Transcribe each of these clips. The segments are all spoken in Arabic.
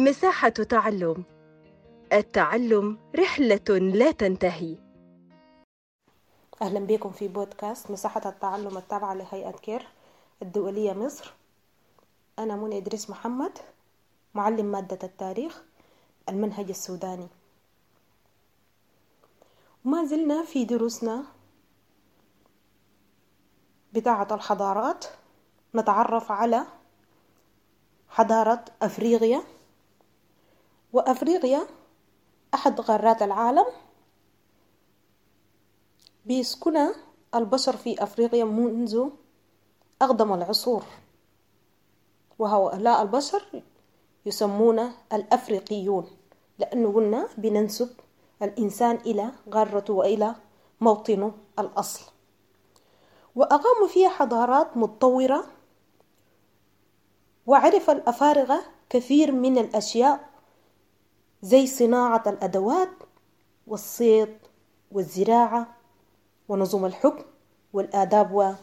مساحة تعلم. التعلم رحلة لا تنتهي. أهلا بكم في بودكاست مساحة التعلم التابعة لهيئة كير الدولية مصر. أنا منى إدريس محمد معلم مادة التاريخ المنهج السوداني. وما زلنا في دروسنا بتاعة الحضارات. نتعرف على حضارة أفريقيا. وأفريقيا أحد قارات العالم. بيسكن البشر في أفريقيا منذ أقدم العصور وهؤلاء البشر يسمون الأفريقيون لأنه قلنا بننسب الإنسان إلى قارته وإلى موطنه الأصل. وأقاموا فيها حضارات متطورة وعرف الأفارقة كثير من الأشياء زي صناعة الأدوات والصيد والزراعة ونظم الحكم والآداب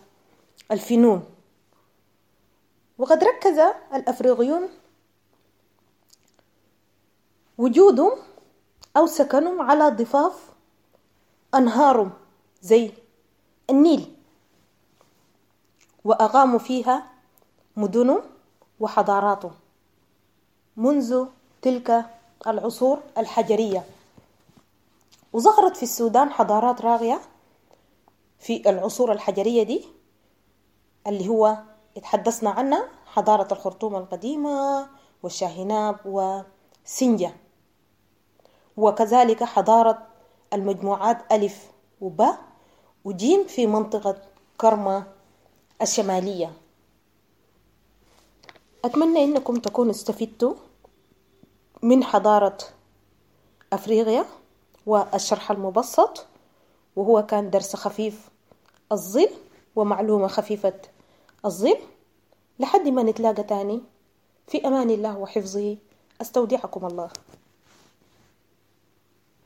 والفنون. وقد ركز الأفريقيون وجودهم أو سكنهم على ضفاف أنهارهم زي النيل وأقاموا فيها مدنهم وحضاراتهم منذ تلك العصور الحجرية. وظهرت في السودان حضارات راغية في العصور الحجرية دي اللي هو اتحدثنا عنها حضارة الخرطوم القديمة والشاهناب وسنجة وكذلك حضارة المجموعات ألف وباء وجيم في منطقة كرما الشمالية. أتمنى أنكم تكونوا استفدتوا من حضارة أفريقيا والشرح المبسط وهو كان درس خفيف الظل ومعلومة خفيفة الظل. لحد ما نتلاقى تاني في أمان الله وحفظه. أستودعكم الله.